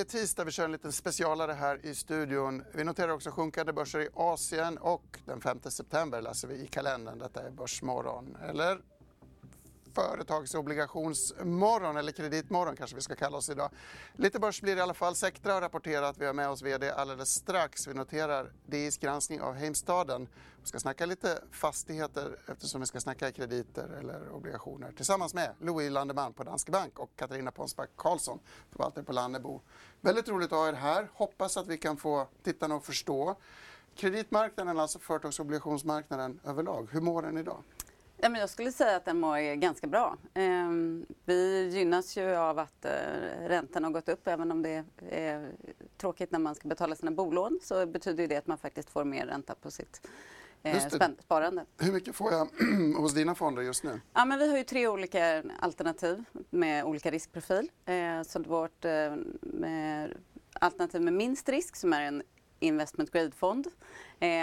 Det är tisdag, vi kör en liten specialare här i studion. Vi noterar också sjunkande börser i Asien och den 5 september läser vi i kalendern. Detta är Börsmorgon, eller företagsobligationsmorgon eller kreditmorgon kanske vi ska kalla oss idag. Lite börs blir det i alla fall. Sectra har rapporterat. Vi har med oss VD alldeles strax. Vi noterar DIs granskning av Heimstaden. Vi ska snacka lite fastigheter eftersom vi ska snacka krediter eller obligationer tillsammans med Louis Landeman på Danske Bank och Katarina Ponsback Karlsson, förvaltare på Lannebo. Väldigt roligt att ha er här. Hoppas att vi kan få tittarna att förstå kreditmarknaden, alltså företagsobligationsmarknaden överlag. Hur mår den idag? Ja, men jag skulle säga att den mår ganska bra. Ehm, vi gynnas ju av att eh, räntan har gått upp även om det är tråkigt när man ska betala sina bolån så betyder det att man faktiskt får mer ränta på sitt eh, sparande. Hur mycket får jag hos dina fonder just nu? Ja, men vi har ju tre olika alternativ med olika riskprofil. Eh, så vårt alternativ med minst risk som är en investment grade-fond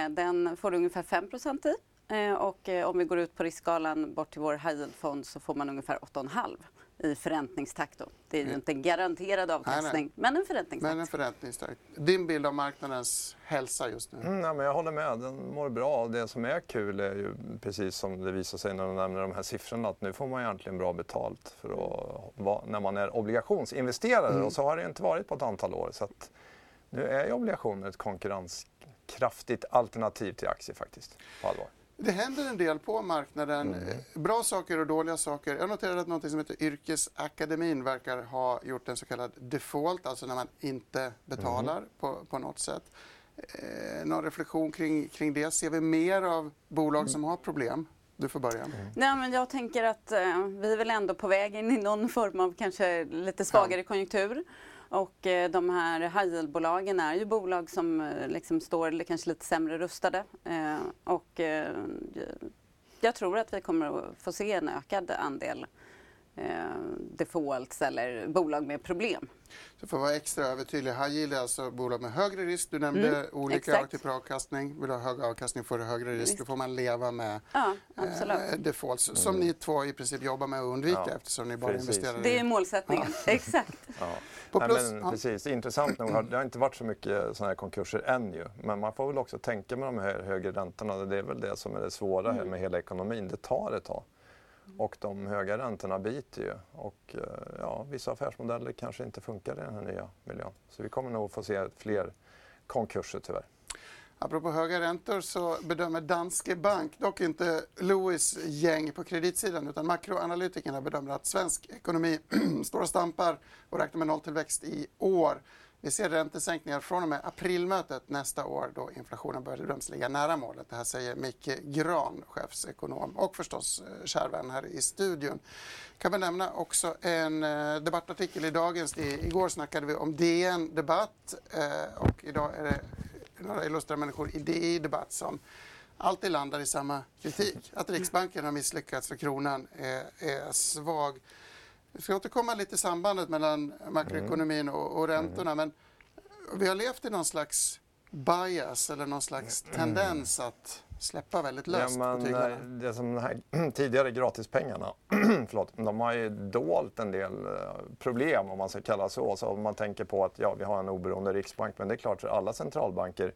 den får du ungefär 5 i och eh, om vi går ut på riskskalan bort till vår high yield-fond så får man ungefär 8,5 i förräntningstakt. Då. Det är ju inte en garanterad avkastning, nej, nej. men en förräntningstakt. Men en förräntningstakt. Din bild av marknadens hälsa just nu? Mm, ja, men jag håller med, den mår bra. Det som är kul är ju precis som det visar sig när du nämner de här siffrorna att nu får man egentligen bra betalt för att vara, när man är obligationsinvesterare mm. och så har det inte varit på ett antal år. Så att nu är ju obligationer ett konkurrenskraftigt alternativ till aktier faktiskt, på allvar. Det händer en del på marknaden. Mm. Bra saker och dåliga saker. Jag noterade att något som heter Yrkesakademin verkar ha gjort en så kallad default, alltså när man inte betalar mm. på, på något sätt. Eh, någon reflektion kring, kring det? Ser vi mer av bolag mm. som har problem? Du får börja. Mm. Nej, men jag tänker att eh, vi är väl ändå på väg in i någon form av kanske lite svagare ja. konjunktur. Och eh, de här high yield-bolagen är ju bolag som eh, liksom står kanske lite sämre rustade. Eh, och eh, jag tror att vi kommer att få se en ökad andel defaults eller bolag med problem. Så för att vara extra övertydlig, high yield är alltså bolag med högre risk. Du nämnde mm, olika typer av avkastning. Vill du ha hög avkastning får du högre risk. Då får man leva med ja, eh, defaults. Som mm. ni två i princip jobbar med att undvika ja, eftersom ni bara precis. investerar i... Det är målsättningen, ja. exakt. Ja. På plus, Nej, men, precis, intressant nog. Det har inte varit så mycket såna här konkurser än ju. Men man får väl också tänka med de här högre räntorna. Det är väl det som är det svåra här mm. med hela ekonomin. Det tar ett tag. Och de höga räntorna biter ju. Och eh, ja, vissa affärsmodeller kanske inte funkar i den här nya miljön. Så vi kommer nog få se fler konkurser tyvärr. Apropå höga räntor så bedömer Danske Bank, dock inte Louis gäng på kreditsidan utan makroanalytikerna bedömer att svensk ekonomi står och stampar och räknar med nolltillväxt i år. Vi ser räntesänkningar från och med aprilmötet nästa år då inflationen börjar bedöms ligga nära målet. Det här säger Micke Gran, chefsekonom och förstås eh, kär vän här i studion. Kan vi nämna också en eh, debattartikel i dagens. igår snackade vi om DN Debatt eh, och idag är det några illustra människor i DI Debatt som alltid landar i samma kritik. Att Riksbanken har misslyckats för kronan är, är svag. Vi ska återkomma lite till sambandet mellan makroekonomin och, och räntorna. Men vi har levt i någon slags bias eller någon slags tendens att släppa väldigt löst ja, men, på Det som de här tidigare gratispengarna, förlåt, de har ju dolt en del eh, problem om man ska kalla så. så. Om man tänker på att ja, vi har en oberoende riksbank, men det är klart för alla centralbanker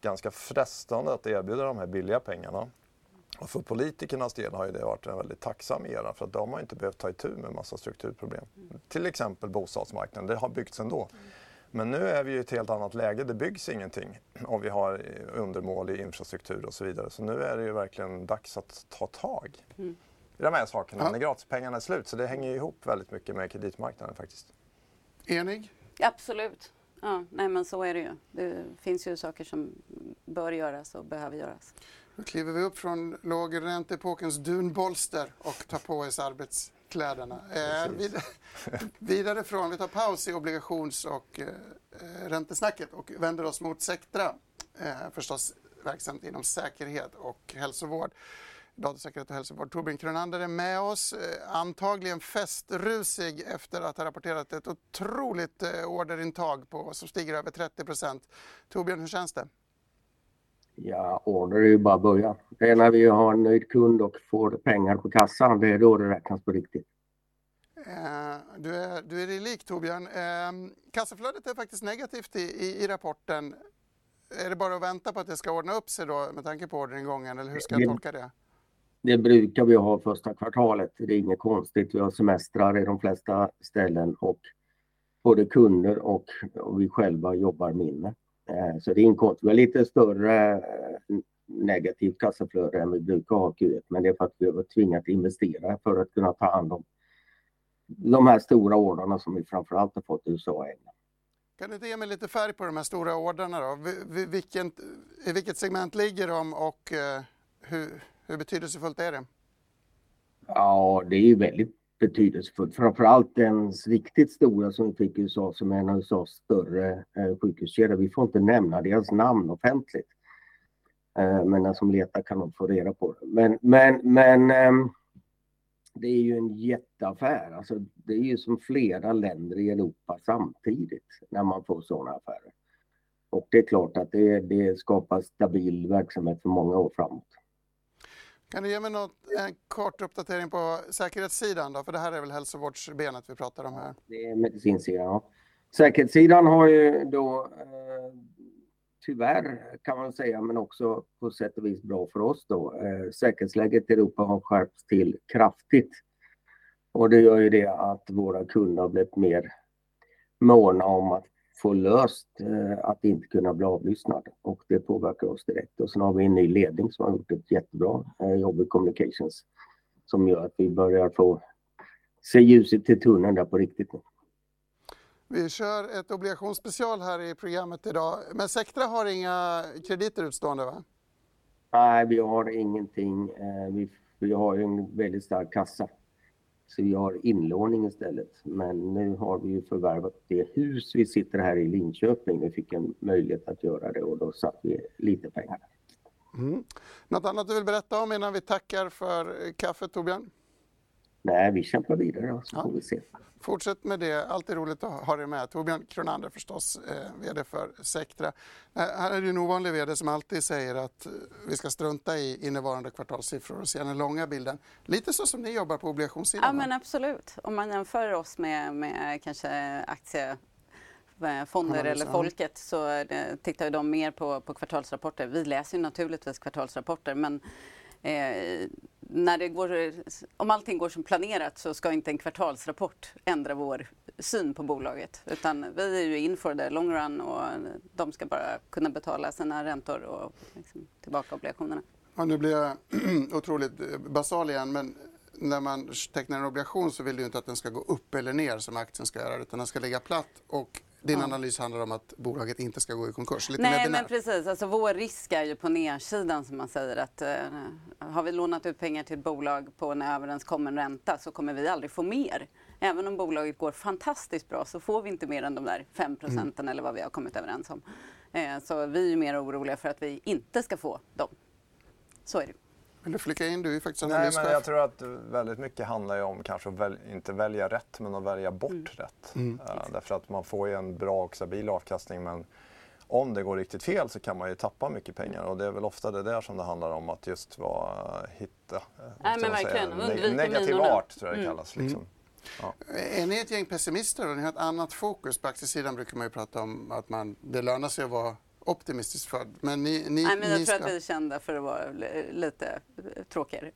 ganska frestande att erbjuda de här billiga pengarna. Och för politikernas del har ju det varit en väldigt tacksam era för att de har inte behövt ta itu med en massa strukturproblem. Mm. Till exempel bostadsmarknaden, det har byggts ändå. Mm. Men nu är vi i ett helt annat läge. Det byggs ingenting och vi har undermålig infrastruktur och så vidare. Så nu är det ju verkligen dags att ta tag mm. i de här sakerna. Ja. När gratispengarna är slut. Så det hänger ihop väldigt mycket med kreditmarknaden faktiskt. Enig? Absolut. Ja, nej men så är det ju. Det finns ju saker som bör göras och behöver göras. Då kliver vi upp från lågräntepokens dunbolster och tar på oss arbetskläderna. Eh, vid, vidare från, vi tar paus i obligations och eh, räntesnacket och vänder oss mot Sectra. Eh, förstås verksamt inom säkerhet och hälsovård datasäkerhet och hälsovård. Torbjörn Kronander är med oss, eh, antagligen festrusig efter att ha rapporterat ett otroligt eh, orderintag på, som stiger över 30% Torbjörn, hur känns det? Ja, order är ju bara början. Det är när vi har en nöjd kund och får pengar på kassan, det är då det räknas på riktigt. Eh, du är, du är lik Torbjörn. Eh, kassaflödet är faktiskt negativt i, i, i, rapporten. Är det bara att vänta på att det ska ordna upp sig då med tanke på orderingången eller hur ska jag tolka det? Det brukar vi ha första kvartalet. Det är inget konstigt. Vi har semestrar i de flesta ställen och både kunder och, och vi själva jobbar mindre. Eh, så det inkomst. Vi har lite större eh, negativt kassaflöde än vi brukar ha Q1 men det är för att vi har tvingats investera för att kunna ta hand om de här stora ordrarna som vi framförallt har fått i USA och England. Kan du inte ge mig lite färg på de här stora ordrarna då? I vilket segment ligger de och hur, hur betydelsefullt är det? Ja, det är ju väldigt betydelsefullt. Framförallt den riktigt stora som vi fick i USA som är en av USAs större eh, sjukhuskedjor. Vi får inte nämna deras namn offentligt. Eh, men den som letar kan nog få reda på det. Men, men, men eh, det är ju en jätteaffär. Alltså, det är ju som flera länder i Europa samtidigt när man får sådana affärer. Och det är klart att det, det skapar stabil verksamhet för många år framåt. Kan du ge mig något, en kort uppdatering på säkerhetssidan då? För det här är väl hälsovårdsbenet vi pratar om här? Det är medicinsidan, ja. Säkerhetssidan har ju då eh, tyvärr kan man säga, men också på sätt och vis bra för oss då. Eh, säkerhetsläget i Europa har skärpts till kraftigt. Och det gör ju det att våra kunder har blivit mer måna om att få löst eh, att inte kunna bli avlyssnad och det påverkar oss direkt. Och sen har vi en ny ledning som har gjort ett jättebra eh, jobb i communications som gör att vi börjar få se ljuset till tunneln där på riktigt nu. Vi kör ett obligationsspecial här i programmet idag. Men Sectra har inga krediter utstående va? Nej, vi har ingenting. Eh, vi, vi har en väldigt stark kassa. Så vi har inlåning istället. Men nu har vi ju förvärvat det hus vi sitter här i Linköping. Vi fick en möjlighet att göra det och då satt vi lite pengar. Mm. Något annat du vill berätta om innan vi tackar för kaffet Torbjörn? Nej, vi kämpar vidare så ja. får vi se. Fortsätt med det. Alltid roligt att ha dig med. Torbjörn Kronander förstås, eh, VD för Sectra. Eh, här är det en ovanlig VD som alltid säger att eh, vi ska strunta i innevarande kvartalssiffror och se den långa bilden. Lite så som ni jobbar på obligationssidan. Ja, men absolut. Om man jämför oss med, med kanske aktiefonder eller folket så det, tittar de mer på, på kvartalsrapporter. Vi läser ju naturligtvis kvartalsrapporter men eh, när det går, om allting går som planerat så ska inte en kvartalsrapport ändra vår syn på bolaget. Utan vi är ju in for the long run och de ska bara kunna betala sina räntor och liksom tillbaka obligationerna. Ja, nu blir jag otroligt eh, basal igen men när man tecknar en obligation så vill du inte att den ska gå upp eller ner som aktien ska göra utan den ska ligga platt och din ja. analys handlar om att bolaget inte ska gå i konkurs. Lite Nej, men precis. Alltså, vår risk är ju på nedsidan som man säger att eh, har vi lånat ut pengar till ett bolag på en överenskommen ränta så kommer vi aldrig få mer. Även om bolaget går fantastiskt bra så får vi inte mer än de där 5 procenten mm. eller vad vi har kommit överens om. Eh, så vi är mer oroliga för att vi inte ska få dem. Så är det. Vill du flika in? Du är faktiskt analyschef. Nej, men jag tror att väldigt mycket handlar om kanske att väl, inte välja rätt, men att välja bort mm. rätt. Mm. Uh, därför att man får ju en bra och stabil avkastning, men om det går riktigt fel så kan man ju tappa mycket pengar och det är väl ofta det där som det handlar om att just vara, hitta Nej, men verkligen. Säga, negativ art tror jag det mm. kallas. Liksom. Mm. Ja. Är ni ett gäng pessimister och ni har ett annat fokus? På aktiesidan brukar man ju prata om att man, det lönar sig att vara optimistiskt född. Men ni, ni, Nej, men jag tror ska... att vi är kända för att vara lite tråkigare.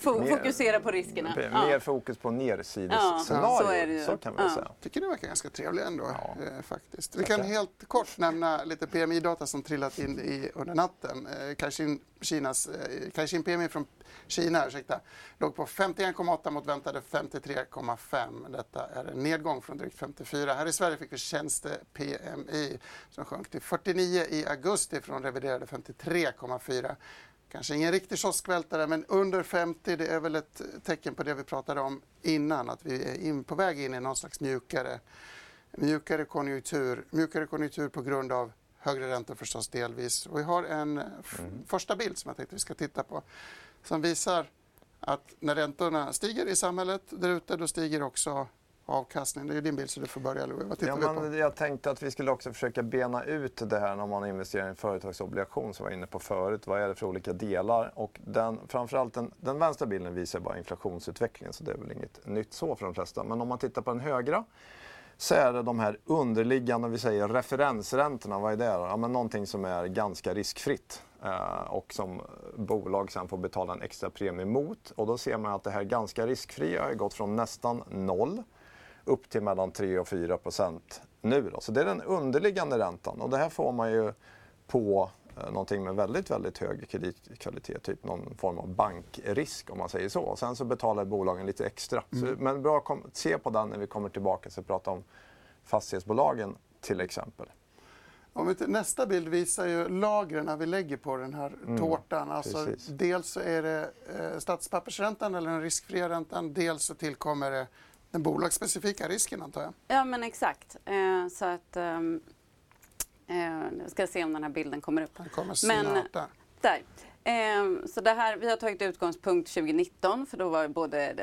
Fokusera på riskerna. Mer, ja. fokus på nersidesscenarier, ja, så, så, kan man ja. säga. Jag tycker det verkar ganska trevligt ändå. Ja. Eh, faktiskt. Vi kan helt kort nämna lite PMI-data som trillat in i, under natten. Eh, Caixin, Kinas, eh, Caixin PMI från Kina ursäkta, låg på 51,8 mot väntade 53,5. Detta är en nedgång från drygt 54. Här i Sverige fick vi tjänste-PMI som sjönk till 49 i augusti från reviderade 53,4. kanske ingen riktig kioskvältare, men under 50 det är väl ett tecken på det vi pratade om innan, att vi är in, på väg in i någon slags mjukare, mjukare, konjunktur, mjukare konjunktur på grund av högre räntor förstås delvis. Och vi har en mm. första bild som jag tänkte vi ska titta på som visar att när räntorna stiger i samhället där ute, då stiger också avkastning. Det är din bild så du får börja Louis. Vad tittar ja, på? Jag tänkte att vi skulle också försöka bena ut det här när man investerar i en företagsobligation som jag var inne på förut. Vad är det för olika delar? Och den, framförallt den, den vänstra bilden visar bara inflationsutvecklingen så det är väl inget nytt så för de flesta. Men om man tittar på den högra så är det de här underliggande, vi säger referensräntorna. Vad är det? Ja, men någonting som är ganska riskfritt och som bolag sen får betala en extra premie mot. Och då ser man att det här ganska riskfria har gått från nästan noll upp till mellan 3 och 4 procent nu. Då. Så det är den underliggande räntan och det här får man ju på eh, någonting med väldigt, väldigt hög kreditkvalitet, typ någon form av bankrisk om man säger så. Sen så betalar bolagen lite extra. Mm. Så, men bra att se på den när vi kommer tillbaka och pratar om fastighetsbolagen till exempel. Om vi, nästa bild visar ju lagren vi lägger på den här mm, tårtan. Alltså, dels så är det eh, statspappersräntan eller den riskfria räntan. Dels så tillkommer det den bolagsspecifika risken antar jag? Ja men exakt. Eh, så att, ehm, eh, jag ska se om den här bilden kommer upp. Den kommer snart men, där. där. Eh, så det här, vi har tagit utgångspunkt 2019 för då var både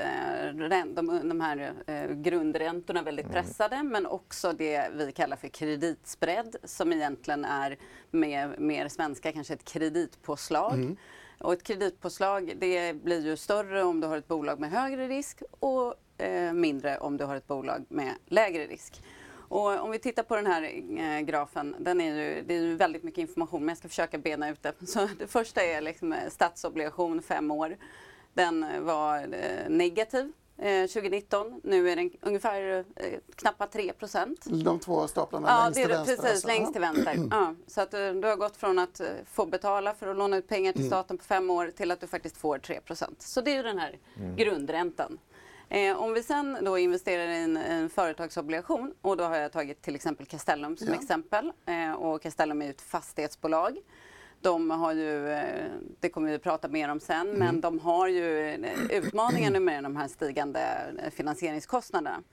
de, de här eh, grundräntorna väldigt mm. pressade men också det vi kallar för kreditspread som egentligen är med mer svenska kanske ett kreditpåslag. Mm. Och ett kreditpåslag det blir ju större om du har ett bolag med högre risk och eh, mindre om du har ett bolag med lägre risk. Och om vi tittar på den här eh, grafen, den är ju, det är ju väldigt mycket information men jag ska försöka bena ut det. Så det första är liksom eh, statsobligation fem år. Den var eh, negativ 2019. Nu är den ungefär eh, knappt 3% De två staplarna ja, längst till vänster? Precis, alltså. längst till vänster. Ja, så att du, du har gått från att få betala för att låna ut pengar till mm. staten på fem år till att du faktiskt får 3% Så det är den här mm. grundräntan. Eh, om vi sen då investerar i en, en, företagsobligation och då har jag tagit till exempel Castellum som ja. exempel. Eh, och Castellum är ett fastighetsbolag. De har ju, eh, det kommer vi prata mer om sen, mm. men de har ju eh, utmaningar nu med de här stigande eh, finansieringskostnaderna.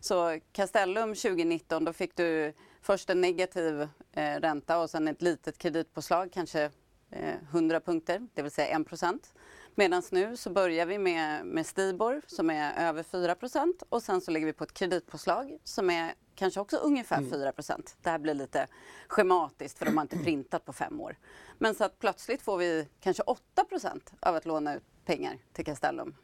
Så Castellum 2019, då fick du först en negativ eh, ränta och sen ett litet kreditpåslag, kanske eh, 100 punkter, det vill säga 1 procent. Medan nu så börjar vi med, med Stibor som är över 4% och sen så lägger vi på ett kreditpåslag som är kanske också ungefär mm. 4% Det här blir lite schematiskt för de har inte printat på fem år. Men så att plötsligt får vi kanske 8% av att låna ut pengar till Castellum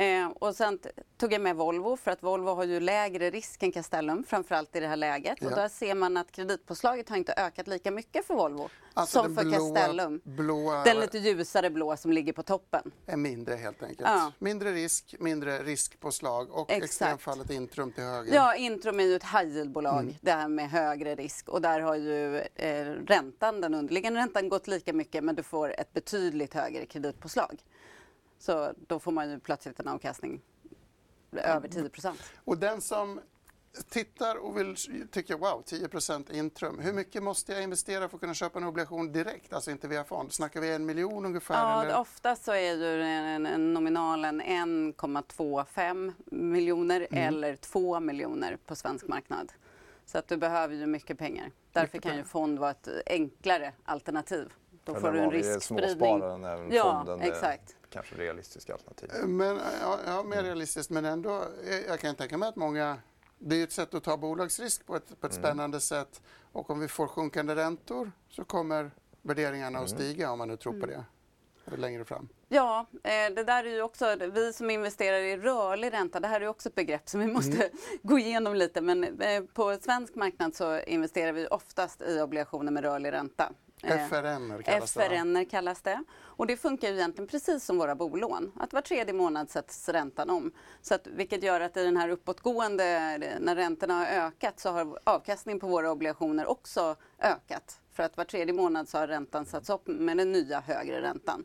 Eh, och sen tog jag med Volvo för att Volvo har ju lägre risk än Castellum framförallt i det här läget. Ja. Och där ser man att kreditpåslaget har inte ökat lika mycket för Volvo alltså som för blåa, Castellum. Blåa, den lite ljusare blå som ligger på toppen. Är mindre helt enkelt. Ja. Mindre risk, mindre riskpåslag och Exakt. extremfallet Intrum till höger. Ja, Intrum är ju ett high yield-bolag mm. det här med högre risk och där har ju eh, räntan, den underliggande räntan gått lika mycket men du får ett betydligt högre kreditpåslag. Så då får man ju plötsligt en avkastning över 10 procent. Och den som tittar och vill, tycker wow, 10% intrum. Hur mycket måste jag investera för att kunna köpa en obligation direkt, alltså inte via fond? Snackar vi en miljon ungefär? Ja, eller? oftast så är ju en, en nominalen 1,25 miljoner mm. eller 2 miljoner på svensk marknad. Så att du behöver ju mycket pengar. Därför mycket kan pengar. ju fond vara ett enklare alternativ. Då Eller får du en riskspridning. Småspararen även ja, fonden. Exakt kanske realistiskt alternativ. Eh, men, ja, ja, mer realistiskt, men ändå, eh, jag kan tänka mig att många det är ett sätt att ta bolagsrisk på ett, på ett mm. spännande sätt. Och om vi får sjunkande räntor så kommer värderingarna mm. att stiga om man nu tror på mm. det längre fram. Ja, eh, det där är ju också, vi som investerar i rörlig ränta, det här är också ett begrepp som vi måste mm. gå igenom lite. Men på svensk marknad så investerar vi oftast i obligationer med rörlig ränta. Eh, FRN kallas det. FRN kallas det. Och det funkar ju egentligen precis som våra bolån. Att var tredje månad sätts räntan om. Så att, vilket gör att i den här uppåtgående, när räntorna har ökat så har avkastningen på våra obligationer också ökat. För att var tredje månad så har räntan satts upp med den nya högre räntan.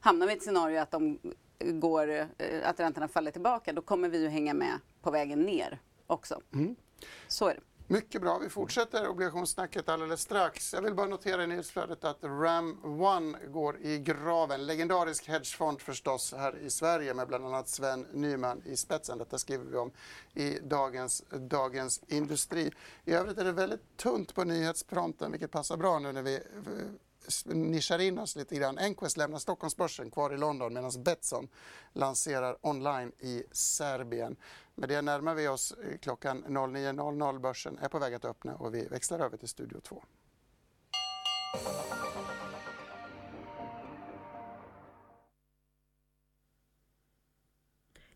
Hamnar vi i ett scenario att, de går, eh, att räntorna faller tillbaka då kommer vi ju hänga med på vägen ner också. Mm. Så är det. Mycket bra. Vi fortsätter obligationssnacket alldeles strax. Jag vill bara notera i nyhetsflödet att Ram One går i graven. Legendarisk hedgefond förstås här i Sverige med bland annat Sven Nyman i spetsen. Detta skriver vi om i dagens Dagens Industri. I övrigt är det väldigt tunt på nyhetsfronten vilket passar bra nu när vi nischar in oss lite grann. Enquest lämnar Stockholmsbörsen kvar i London medan Betsson lanserar online i Serbien. Med det närmar vi oss eh, klockan 09.00. Börsen är på väg att öppna och vi växlar över till Studio 2.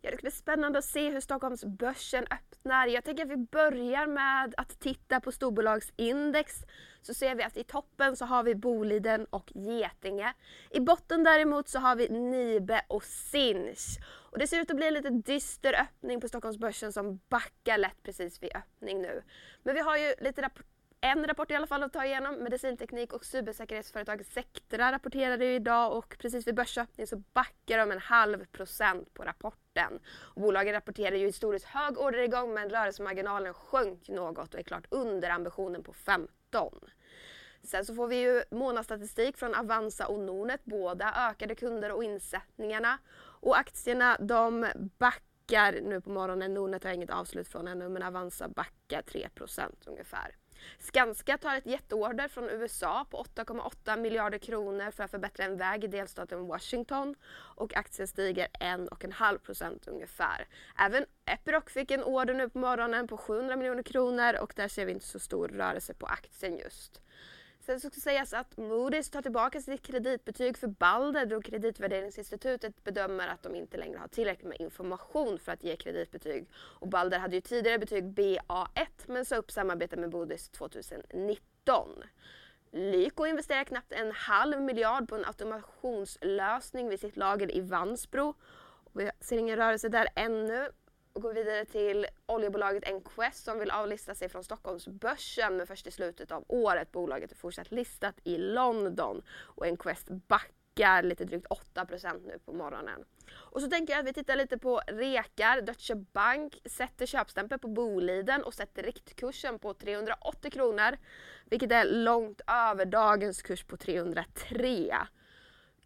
Ja, det ska bli spännande att se hur Stockholmsbörsen öppnar. Jag tänker att vi börjar med att titta på storbolagsindex. Så ser vi att i toppen så har vi Boliden och Getinge. I botten däremot så har vi Nibe och Sinch. Och det ser ut att bli en lite dyster öppning på Stockholmsbörsen som backar lätt precis vid öppning nu. Men vi har ju lite rapporter en rapport i alla fall att ta igenom. Medicinteknik och cybersäkerhetsföretaget Sectra rapporterade ju idag och precis vid börsöppning så backar de en halv procent på rapporten. Och bolagen rapporterade ju historiskt hög orderingång men rörelsemarginalen sjönk något och är klart under ambitionen på 15. Sen så får vi ju månadsstatistik från Avanza och Nordnet, båda ökade kunder och insättningarna. Och aktierna de backar nu på morgonen. Nordnet har inget avslut från ännu men Avanza backar 3% ungefär. Skanska tar ett jätteorder från USA på 8,8 miljarder kronor för att förbättra en väg i delstaten Washington och aktien stiger 1,5 procent ungefär. Även Epiroc fick en order nu på morgonen på 700 miljoner kronor och där ser vi inte så stor rörelse på aktien just. Sen ska sägas att Moody's tar tillbaka sitt kreditbetyg för Balder då kreditvärderingsinstitutet bedömer att de inte längre har tillräckligt med information för att ge kreditbetyg. Och Balder hade ju tidigare betyg BA1 men sa upp samarbetet med Moody's 2019. Lyko investerar knappt en halv miljard på en automationslösning vid sitt lager i Vansbro. Vi ser ingen rörelse där ännu och går vidare till oljebolaget Enquest som vill avlista sig från Stockholmsbörsen men först i slutet av året. Bolaget är fortsatt listat i London och Enquest backar lite drygt 8% nu på morgonen. Och så tänker jag att vi tittar lite på rekar. Deutsche Bank sätter köpstämpel på Boliden och sätter riktkursen på 380 kronor. Vilket är långt över dagens kurs på 303.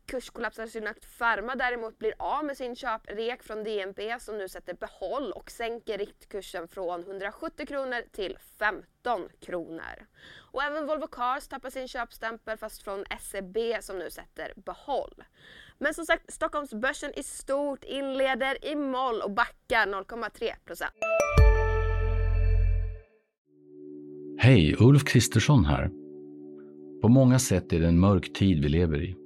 Kurskollapsar Synact Pharma däremot blir av med sin köprek från DNB som nu sätter behåll och sänker riktkursen från 170 kronor till 15 kronor. Och även Volvo Cars tappar sin köpstämpel fast från SEB som nu sätter behåll. Men som sagt, Stockholmsbörsen i stort inleder i moll och backar 0,3 procent. Hej, Ulf Kristersson här. På många sätt är det en mörk tid vi lever i.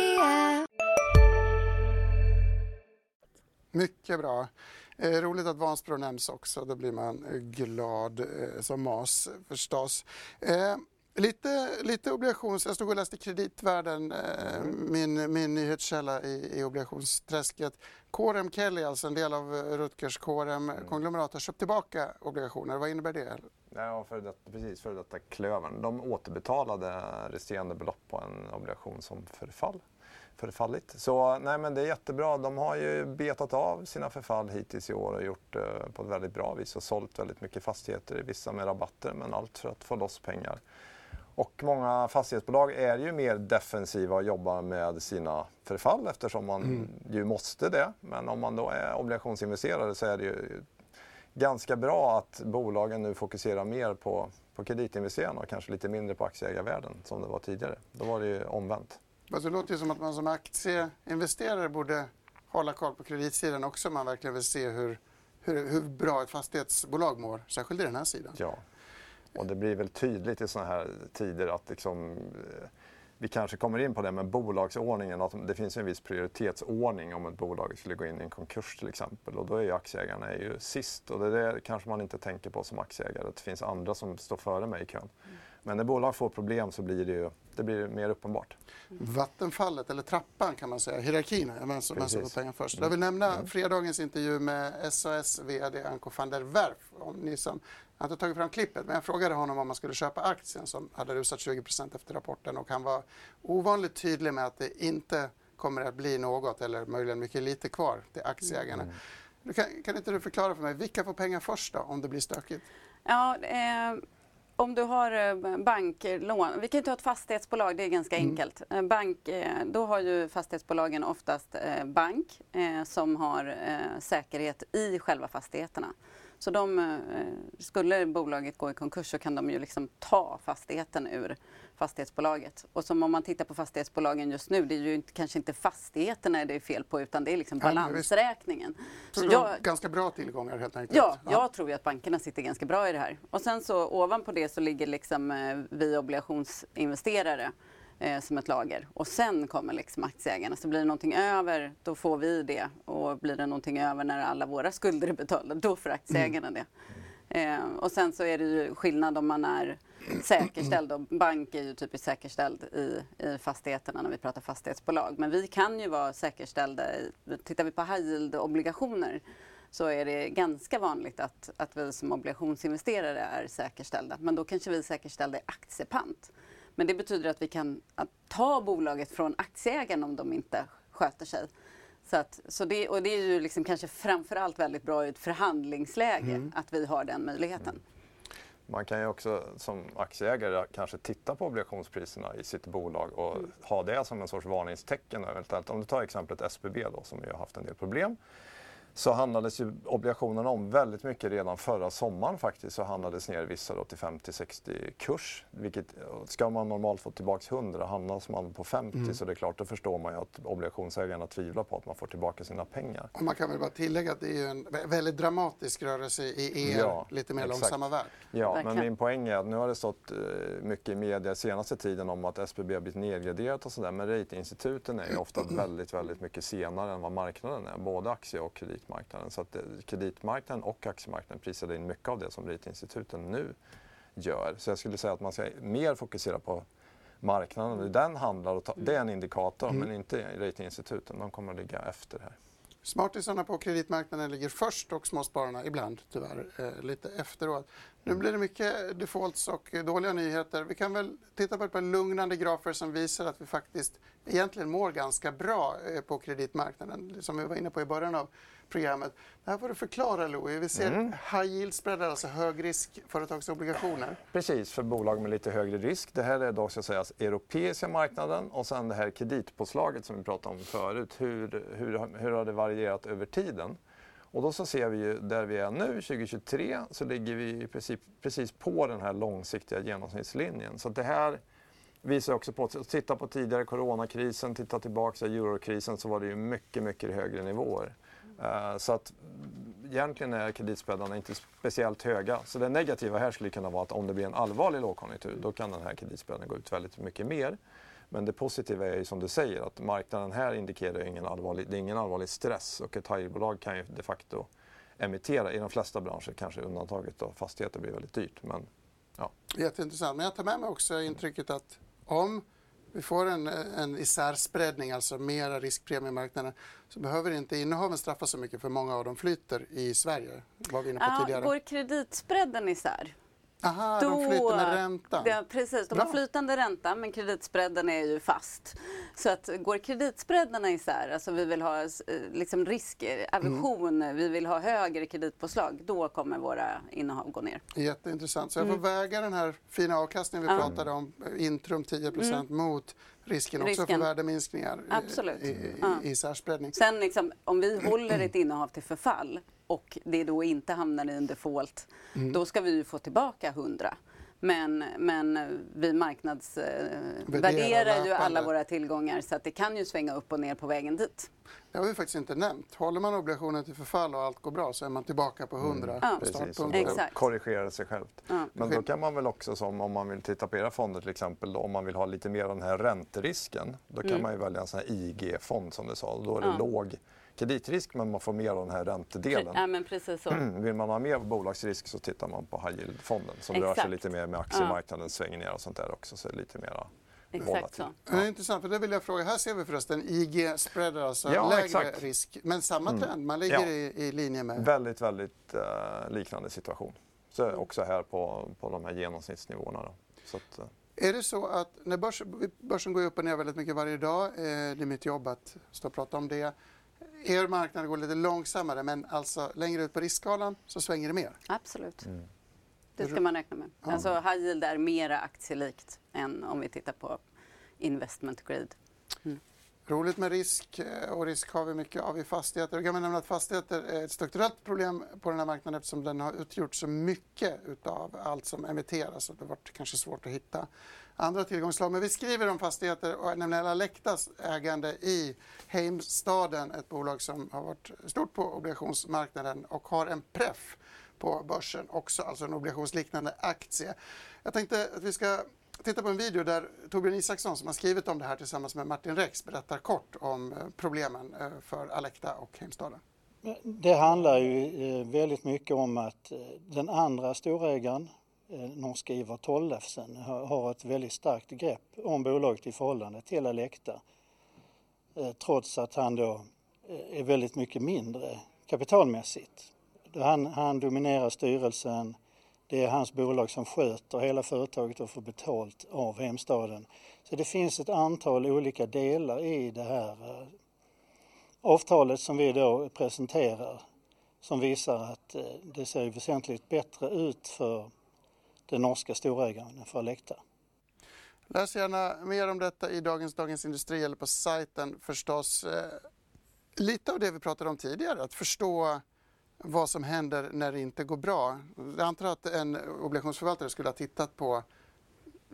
Mycket bra. Eh, roligt att Vansbro nämns också. Då blir man glad eh, som mas förstås. Eh, Lite, lite obligations... Jag stod och läste Kreditvärlden, eh, min, min nyhetskälla i, i obligationsträsket. Corem Kelly, alltså en del av Rutgers Corem mm. konglomerat, har köpt tillbaka obligationer. Vad innebär det? Ja, för detta, precis, för detta Klövern. De återbetalade resterande belopp på en obligation som förfall förfallit. Så nej, men det är jättebra. De har ju betat av sina förfall hittills i år och gjort eh, på ett väldigt bra vis och sålt väldigt mycket fastigheter, vissa med rabatter, men allt för att få loss pengar. Och många fastighetsbolag är ju mer defensiva och jobbar med sina förfall eftersom man mm. ju måste det. Men om man då är obligationsinvesterare så är det ju ganska bra att bolagen nu fokuserar mer på, på kreditinvesterarna och kanske lite mindre på aktieägarvärden som det var tidigare. Då var det ju omvänt. Alltså, det låter ju som att man som aktieinvesterare borde hålla koll på kreditsidan också om man verkligen vill se hur, hur, hur bra ett fastighetsbolag mår, särskilt i den här sidan. Ja, och det blir väl tydligt i sådana här tider att liksom, eh, vi kanske kommer in på det med bolagsordningen, att det finns en viss prioritetsordning om ett bolag skulle gå in i en konkurs till exempel. Och då är ju aktieägarna är ju sist och det är det kanske man inte tänker på som aktieägare, att det finns andra som står före mig i kön. Mm. Men när bolag får problem så blir det ju det blir mer uppenbart. Vattenfallet, eller trappan kan man säga, hierarkin, vem som, får pengar först. Jag vill nämna mm. fredagens intervju med SAS VD Anko van der Werf. Om ni som, jag har inte tagit fram klippet, men jag frågade honom om man skulle köpa aktien som hade rusat 20% efter rapporten och han var ovanligt tydlig med att det inte kommer att bli något eller möjligen mycket lite kvar till aktieägarna. Mm. Kan, kan inte du förklara för mig, vilka får pengar först då om det blir stökigt? Ja, eh om du har eh, banklån, vi kan ta ett fastighetsbolag, det är ganska mm. enkelt. Eh, bank, eh, då har ju fastighetsbolagen oftast bank som har säkerhet i själva fastigheterna. Så de, skulle bolaget gå i konkurs så kan de ju liksom ta fastigheten ur fastighetsbolaget. Och som om man tittar på fastighetsbolagen just nu, det är ju inte, kanske inte fastigheterna det är fel på utan det är liksom balansräkningen. Så, så jag, ganska bra tillgångar helt enkelt? Ja, ja, jag tror ju att bankerna sitter ganska bra i det här. Och sen så ovanpå det så ligger liksom eh, vi obligationsinvesterare eh, som ett lager. Och sen kommer liksom aktieägarna. Så blir det någonting över, då får vi det. Och blir det någonting över när alla våra skulder är betalda, då får aktieägarna mm. det. Eh, och sen så är det ju skillnad om man är säkerställd och bank är ju typiskt säkerställd i, i fastigheterna när vi pratar fastighetsbolag. Men vi kan ju vara säkerställda. I, tittar vi på high yield-obligationer så är det ganska vanligt att, att vi som obligationsinvesterare är säkerställda. Men då kanske vi är säkerställda i aktiepant. Men det betyder att vi kan att ta bolaget från aktieägaren om de inte sköter sig. Så, att, så det, och det är ju liksom kanske framförallt väldigt bra i ett förhandlingsläge mm. att vi har den möjligheten. Man kan ju också som aktieägare kanske titta på obligationspriserna i sitt bolag och mm. ha det som en sorts varningstecken eventuellt. Om du tar exemplet SBB då som ju har haft en del problem så handlades ju obligationerna om väldigt mycket redan förra sommaren faktiskt. Så handlades ner vissa då till 50-60 kurs. Vilket, ska man normalt få tillbaka 100 handlas man på 50 mm. så det är klart, då förstår man ju att obligationsägarna tvivlar på att man får tillbaka sina pengar. Och man kan väl bara tillägga att det är en väldigt dramatisk rörelse i er ja, lite mer exakt. långsamma värld. Ja, men min poäng är att nu har det stått eh, mycket i media senaste tiden om att SBB har blivit nedgraderat och sådär. Men ratinginstituten är ju ofta väldigt, väldigt mycket senare än vad marknaden är. Både aktie och kredit kreditmarknaden. Så att eh, kreditmarknaden och aktiemarknaden prisade in mycket av det som ratinginstituten nu gör. Så jag skulle säga att man ska mer fokusera på marknaden. Den handlar och ta, det är en indikator, mm. men inte ratinginstituten. De kommer att ligga efter här. Smartisarna på kreditmarknaden ligger först och småspararna ibland tyvärr eh, lite efteråt. Nu blir det mycket defaults och dåliga nyheter. Vi kan väl titta på ett par lugnande grafer som visar att vi faktiskt egentligen mår ganska bra eh, på kreditmarknaden som vi var inne på i början av programmet. Det här får du förklara Louis. Vi ser mm. high yield spreadar, alltså högriskföretagsobligationer. Precis, för bolag med lite högre risk. Det här är då ska sägas europeiska marknaden och sen det här kreditpåslaget som vi pratade om förut. Hur, hur, hur har det varierat över tiden? Och då så ser vi ju där vi är nu, 2023, så ligger vi precis, precis på den här långsiktiga genomsnittslinjen. Så det här visar också på, titta på tidigare coronakrisen, titta tillbaka på eurokrisen så var det ju mycket, mycket högre nivåer. Eh, så att egentligen är kreditspreadarna inte speciellt höga. Så det negativa här skulle kunna vara att om det blir en allvarlig lågkonjunktur då kan den här kreditspreaden gå ut väldigt mycket mer. Men det positiva är ju som du säger att marknaden här indikerar ingen allvarlig, det är ingen allvarlig stress och ett high kan ju de facto emittera i de flesta branscher, kanske undantaget då fastigheter blir väldigt dyrt. Men, ja. Jätteintressant. Men jag tar med mig också intrycket att om vi får en, en isärspreadning, alltså mera riskpremiemarknaden, så behöver inte innehaven straffas så mycket för många av dem flyter i Sverige. Var vi inne på tidigare. Går kreditspreaden isär Aha, då, de flyter med räntan. Det, precis, de Bra. har flytande ränta men kreditspreaden är ju fast. Så att går kreditspreadarna isär, alltså vi vill ha eh, liksom risker, aversion, mm. vi vill ha högre kreditpåslag, då kommer våra innehav gå ner. Jätteintressant. Så jag får mm. väga den här fina avkastningen vi mm. pratade om, Intrum 10 mm. mot risken, risken också för värdeminskningar Absolut. i, i, ja. i särspreadning. Sen liksom, om vi håller ett innehav till förfall och det då inte hamnar i en default, mm. då ska vi ju få tillbaka 100. Men, men vi marknadsvärderar eh, ju alla våra tillgångar så att det kan ju svänga upp och ner på vägen dit. Det har vi faktiskt inte nämnt. Håller man obligationen till förfall och allt går bra så är man tillbaka på 100 mm. Precis, och korrigerar sig självt. Ja. Men då kan man väl också, som om man vill titta på era fonder till exempel, då, om man vill ha lite mer av den här ränterisken, då kan mm. man ju välja en sån här IG-fond som du sa. Då är det ja. låg kreditrisk men man får mer av den här räntedelen. Ja, men precis så. Vill man ha mer bolagsrisk så tittar man på high yield-fonden som Exakt. rör sig lite mer med aktiemarknaden, ja. svängningar och sånt där också. Så är lite mera Exakt så. Ja. Det är intressant, för det vill jag fråga. Här ser vi förresten IG spreader, alltså ja, lägre exakt. risk. Men samma mm. trend, man ligger ja. i, i, linje med... Väldigt, väldigt uh, liknande situation. Så också här på, på de här genomsnittsnivåerna. Då. Så att, uh... Är det så att när börsen, börsen går upp och ner väldigt mycket varje dag, eh, det är mitt jobb att stå och prata om det. Er marknad går lite långsammare men alltså längre ut på riskskalan så svänger det mer? Absolut. Mm. Det ska man räkna med. Ja. Alltså high yield är mera aktielikt än om vi tittar på investment grade. Roligt med risk eh, och risk har vi mycket av i fastigheter. Jag kan nämna att fastigheter är ett strukturellt problem på den här marknaden eftersom den har utgjort så mycket av allt som emitteras. Så det har varit kanske svårt att hitta andra tillgångsslag. Men vi skriver om fastigheter och nämner Alectas ägande i Heimstaden, ett bolag som har varit stort på obligationsmarknaden och har en preff på börsen också, alltså en obligationsliknande aktie. Jag tänkte att vi ska titta på en video där Torbjörn Isaksson som har skrivit om det här tillsammans med Martin Rex berättar kort om eh, problemen eh, för Alecta och Heimstaden. Det handlar ju eh, väldigt mycket om att den andra storägaren, norska Ivar Tollefsen, har ett väldigt starkt grepp om bolaget i förhållande till Alecta. Trots att han då är väldigt mycket mindre kapitalmässigt. Han, han dominerar styrelsen, det är hans bolag som sköter hela företaget och får betalt av hemstaden. Så det finns ett antal olika delar i det här eh, avtalet som vi då presenterar som visar att eh, det ser väsentligt bättre ut för den norska storägaren än för Alecta. Läs gärna mer om detta i dagens Dagens Industri eller på sajten förstås. Eh, lite av det vi pratade om tidigare, att förstå vad som händer när det inte går bra. Jag antar att en obligationsförvaltare skulle ha tittat på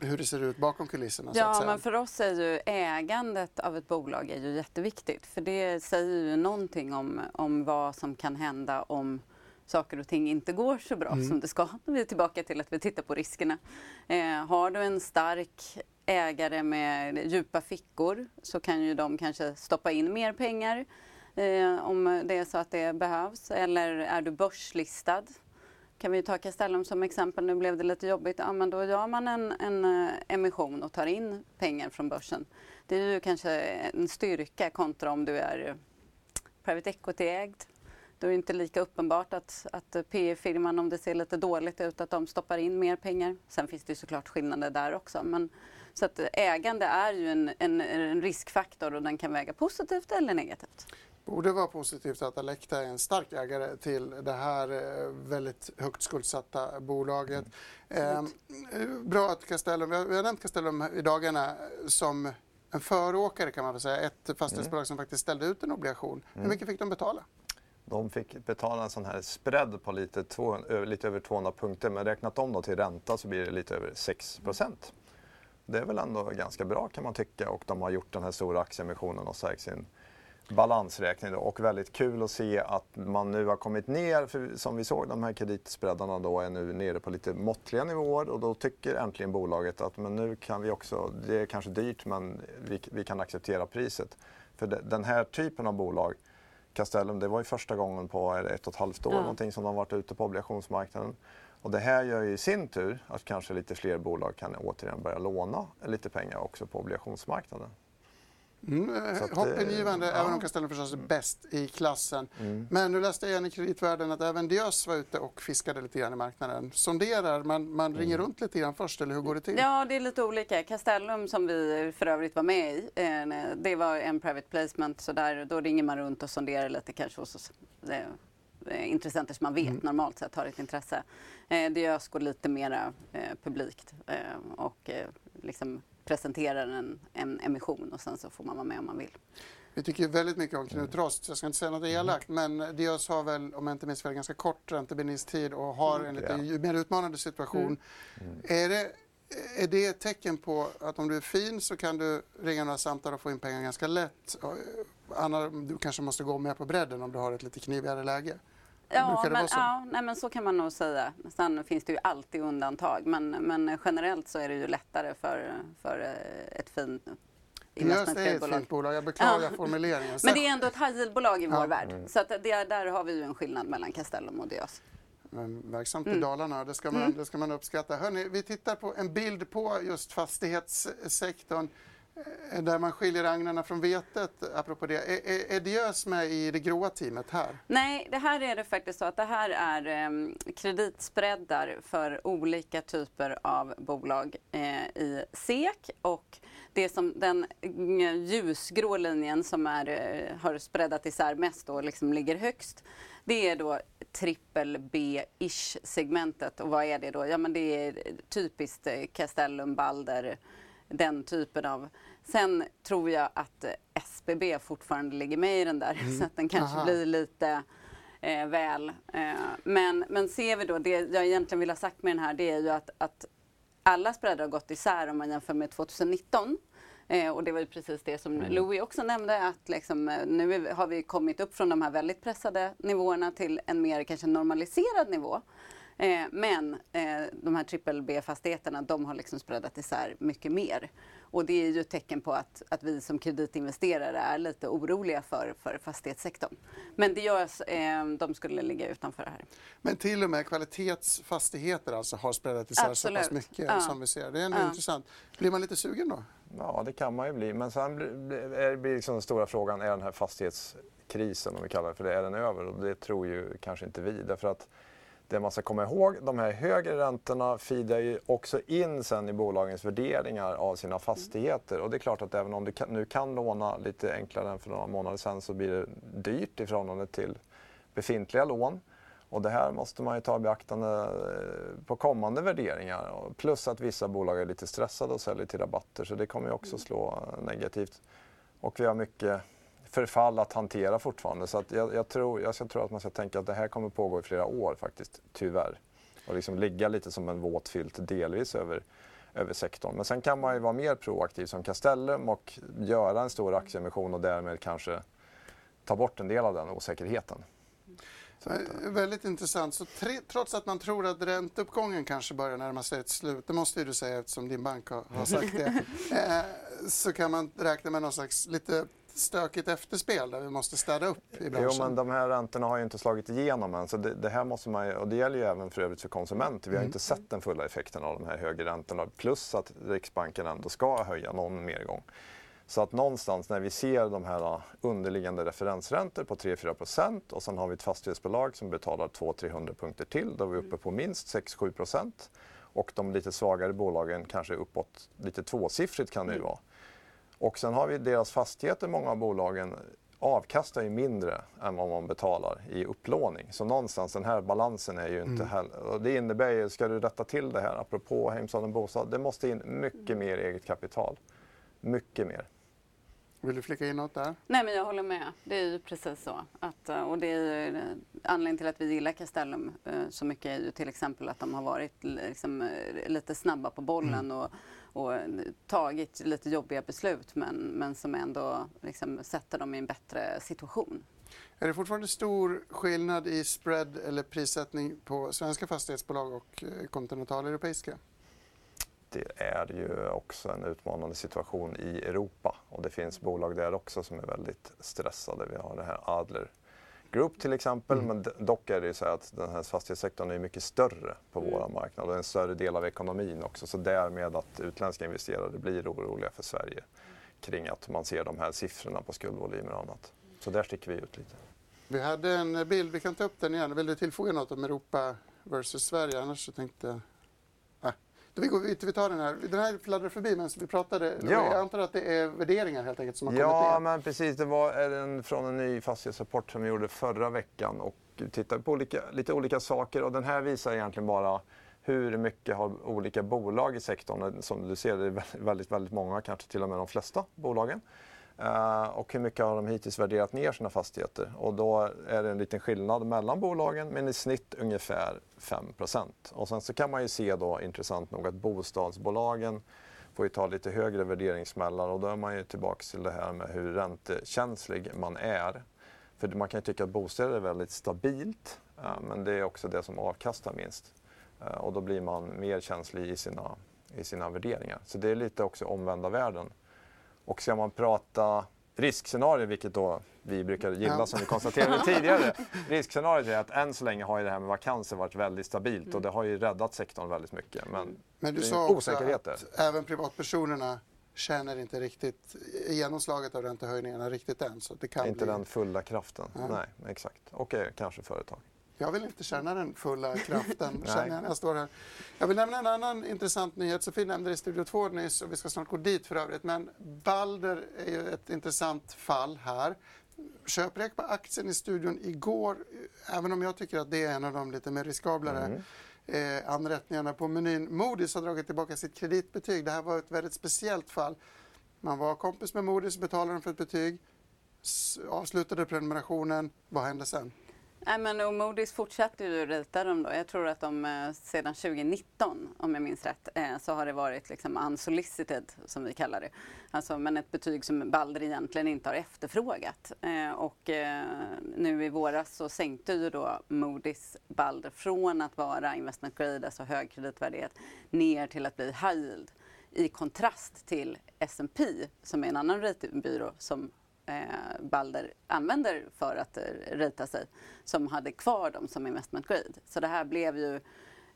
hur det ser ut bakom kulisserna. Ja, men för oss är ju ägandet av ett bolag är ju jätteviktigt. För det säger ju någonting om, om vad som kan hända om saker och ting inte går så bra mm. som det ska. Vi är tillbaka till att vi tittar på riskerna. Eh, har du en stark ägare med djupa fickor så kan ju de kanske stoppa in mer pengar eh, om det är så att det behövs. Eller är du börslistad? Kan vi ta Castellum som exempel. Nu blev det lite jobbigt. Ja, men då gör man en, en eh, emission och tar in pengar från börsen. Det är ju kanske en styrka kontra om du är eh, private equity-ägd. Då är det inte lika uppenbart att, att eh, PE-firman, om det ser lite dåligt ut, att de stoppar in mer pengar. Sen finns det ju såklart skillnader där också. Men, så att ägande är ju en, en, en riskfaktor och den kan väga positivt eller negativt borde vara positivt att Alecta är en stark ägare till det här eh, väldigt högt skuldsatta bolaget. Mm. Eh, bra att Castellum, vi har nämnt Castellum i dagarna som en föråkare kan man väl säga, ett fastighetsbolag mm. som faktiskt ställde ut en obligation. Mm. Hur mycket fick de betala? De fick betala en sån här spread på lite, två, lite över 200 punkter men räknat om då till ränta så blir det lite över 6 procent. Det är väl ändå ganska bra kan man tycka och de har gjort den här stora aktieemissionen och stärkt sin balansräkning då. och väldigt kul att se att man nu har kommit ner, för som vi såg de här kreditspreadarna då är nu nere på lite måttliga nivåer och då tycker äntligen bolaget att men nu kan vi också, det är kanske dyrt men vi, vi kan acceptera priset. För de, den här typen av bolag, Castellum, det var ju första gången på ett och ett halvt år ja. någonting som de varit ute på obligationsmarknaden. Och det här gör ju i sin tur att kanske lite fler bolag kan återigen börja låna lite pengar också på obligationsmarknaden. Mm, eh, hoppingivande, ja. även om Castellum förstås är bäst i klassen. Mm. Men nu läste jag igen i kreditvärlden att även Diös var ute och fiskade lite grann i marknaden. Sonderar, man, man mm. ringer runt lite grann först, eller hur går det till? Ja, det är lite olika. Castellum, som vi för övrigt var med i, eh, det var en private placement, så där, då ringer man runt och sonderar lite kanske hos eh, intressenter som man vet mm. normalt sett har ett intresse. Diös går lite mera publikt och liksom presenterar en, en emission och sen så får man vara med om man vill. Vi tycker väldigt mycket om Knut Rost, så jag ska inte säga något elakt, men Diös har väl, om jag inte minns fel, ganska kort räntebindningstid och har en lite Ja. mer utmanande situation. Är, det, är det ett tecken på att om du är fin så kan du ringa några samtal och få in pengar ganska lätt? Anna, du kanske måste gå mer på bredden om du har ett lite knivigare läge? Ja, det men, ja nej, men så kan man nog säga. Sen finns det ju alltid undantag men, men generellt så är det ju lättare för, för eh, ett fint Diös är ett fint bolag, jag beklagar Ja. formuleringen. Men det är ändå ett high yield-bolag i Ja. vår värld. Så att det, där har vi ju en skillnad mellan Castellum och Diös. Men verksamt i Mm. Dalarna, det ska, man, det ska man uppskatta. Hörrni, vi tittar på en bild på just fastighetssektorn där man skiljer agnarna från vetet, apropå det. Är, är, är Diös med i det gråa teamet här? Nej, det här är det faktiskt så att det här är eh, kreditspreadar för olika typer av bolag eh, i SEK och det som den eh, ljusgrå linjen som är, eh, har spreadat isär mest och liksom ligger högst det är då trippel B-ish segmentet och vad är det då? Ja men det är typiskt eh, Castellum, Balder, den typen av. Sen tror jag att eh, SBB fortfarande ligger med i den där så att den kanske Aha. blir lite eh, väl. Eh, men, men ser vi då, det jag egentligen vill ha sagt med den här det är ju att, att alla spreadar har gått isär om man jämför med 2019. Eh, och det var ju precis det som Louis också nämnde att liksom, eh, nu är, har vi kommit upp från de här väldigt pressade nivåerna till en mer kanske normaliserad nivå. Eh, men eh, de här trippel B-fastigheterna de har liksom spreadat isär mycket mer. Och det är ju ett tecken på att, att vi som kreditinvesterare är lite oroliga för, för fastighetssektorn. Men det görs, eh, de skulle ligga utanför det här. Men till och med kvalitetsfastigheter alltså har spreadat isär så pass mycket Ja. som vi ser. Det är ändå Ja. intressant. Blir man lite sugen då? Ja, det kan man ju bli. Men sen blir- blir är- blir liksom den stora frågan, är den här fastighetskrisen, om vi kallar det för det, är den över? Och det tror ju kanske inte vi. Därför att det man ska komma ihåg, de här högre räntorna feedar ju också in sen i bolagens värderingar av sina fastigheter. Och det är klart att även om du kan, nu kan låna lite enklare än för några månader sedan så blir det dyrt i förhållande till befintliga lån. Och det här måste man ju ta i beaktande eh, på kommande värderingar. Plus att vissa bolag är lite stressade och säljer till rabatter så det kommer ju också slå eh, negativt. Och vi har mycket förfall att hantera fortfarande. Så att jag, jag, tror, jag tror att man ska tänka att det här kommer pågå i flera år faktiskt, tyvärr. Och liksom ligga lite som en våt filt delvis över, över sektorn. Men sen kan man ju vara mer proaktiv som Castellum och göra en stor aktieemission och därmed kanske ta bort en del av den osäkerheten. Så, eh, väldigt intressant. Så tre, trots att man tror att ränteuppgången kanske börjar närma sig ett slut, det måste ju du säga eftersom din bank har, har sagt det, eh, så kan man räkna med någon slags lite stökigt efterspel där vi måste städa upp i Jo, branschen. men de här räntorna har ju inte slagit igenom än. Så det, det här måste man ju, och det gäller ju även för övrigt för konsumenter. Vi har inte sett den fulla effekten av de här högre räntorna. Plus att Riksbanken ändå ska höja någon mer gång. Så att någonstans när vi ser de här underliggande referensräntor på 3-4 procent och sen har vi ett fastighetsbolag som betalar 200-300 punkter till. Då är vi uppe på minst 6-7 procent. Och de lite svagare bolagen kanske uppåt lite tvåsiffrigt kan det ju vara. Och sen har vi deras fastigheter, många av bolagen avkastar ju mindre än vad man betalar i upplåning. Så någonstans den här balansen är ju inte heller... Och det innebär ju, ska du rätta till det här, apropå Heimstaden Bostad, det måste in mycket mer eget kapital. Mycket mer. Vill du flika in något där? Nej men jag håller med. Det är ju precis så. Att, eh, och det är ju, eh, anledningen till att vi gillar Castellum eh, så mycket är ju till exempel att de har varit liksom, lite snabba på bollen och, och eh, tagit lite jobbiga beslut men, men som ändå liksom, sätter dem i en bättre situation. Är det fortfarande stor skillnad i spread eller prissättning på svenska fastighetsbolag och eh, kontinentaleuropeiska? Det är ju också en utmanande situation i Europa och det finns bolag där också som är väldigt stressade. Vi har det här Adler Group till exempel, men d- dock är det ju så att den här fastighetssektorn är mycket större på vår marknad och en större del av ekonomin också. Så därmed att utländska investerare blir oroliga för Sverige kring att man ser de här siffrorna på skuldvolymer och annat. Så där sticker vi ut lite. Vi hade en bild, vi kan ta upp den igen. Vill du tillfoga något om Europa versus Sverige? Annars så tänkte jag... vi, går, vi, vi tar den här. Den här fladdrade förbi medan vi pratade. Ja. Jag antar att det är värderingar helt enkelt som har Ja, kommit ner. men precis. Det var en, från en ny fastighetsrapport som vi gjorde förra veckan och tittade på olika, lite olika saker. Och den här visar egentligen bara hur mycket har olika bolag i sektorn, som du ser, det är väldigt, väldigt många, kanske till och med de flesta bolagen. Eh, och hur mycket har de hittills värderat ner sina fastigheter? Och då är det en liten skillnad mellan bolagen men i snitt ungefär 5 Och sen så kan man ju se då intressant nog att bostadsbolagen får ju ta lite högre värderingsmällar och då är man ju tillbaka till det här med hur räntekänslig man är. För man kan ju tycka att bostäder är väldigt stabilt eh, men det är också det som avkastar minst. Eh, och då blir man mer känslig i sina, i sina värderingar. Så det är lite också omvända världen. Och ska man prata riskscenario, vilket då vi brukar gilla ja. som vi konstaterade tidigare. Riskscenariot är att än så länge har ju det här med vakanser varit väldigt stabilt och det har ju räddat sektorn väldigt mycket. Men, men du sa också att även privatpersonerna känner inte riktigt genomslaget av räntehöjningarna riktigt än. Så det kan inte bli... den fulla kraften. Ja. Nej, exakt. Och kanske företag. Jag vill inte känna den fulla kraften känner jag när jag står här. Jag vill nämna en annan intressant nyhet. Sofie nämnde det i Studio 2 nyss och vi ska snart gå dit för övrigt. Men Balder är ju ett intressant fall här. Köprek på aktien i studion igår, även om jag tycker att det är en av de lite mer riskablare mm. eh, anrättningarna på menyn. Moody's har dragit tillbaka sitt kreditbetyg. Det här var ett väldigt speciellt fall. Man var kompis med Moody's, betalade för ett betyg, avslutade prenumerationen. Vad hände sen? Nej, men och Moody's fortsatte ju rita dem då. Jag tror att de eh, sedan 2019, om jag minns rätt, eh, så har det varit liksom unsolicited, som vi kallar det. Alltså, men ett betyg som Balder egentligen inte har efterfrågat. Eh, och eh, nu i våras så sänkte ju då Moody's Balder från att vara investment grade, alltså hög kreditvärdighet, ner till att bli high yield. I kontrast till S&P som är en annan ratingbyrå som eh, Balder använder för att eh, rita sig som hade kvar dem som investment grade. Så det här blev ju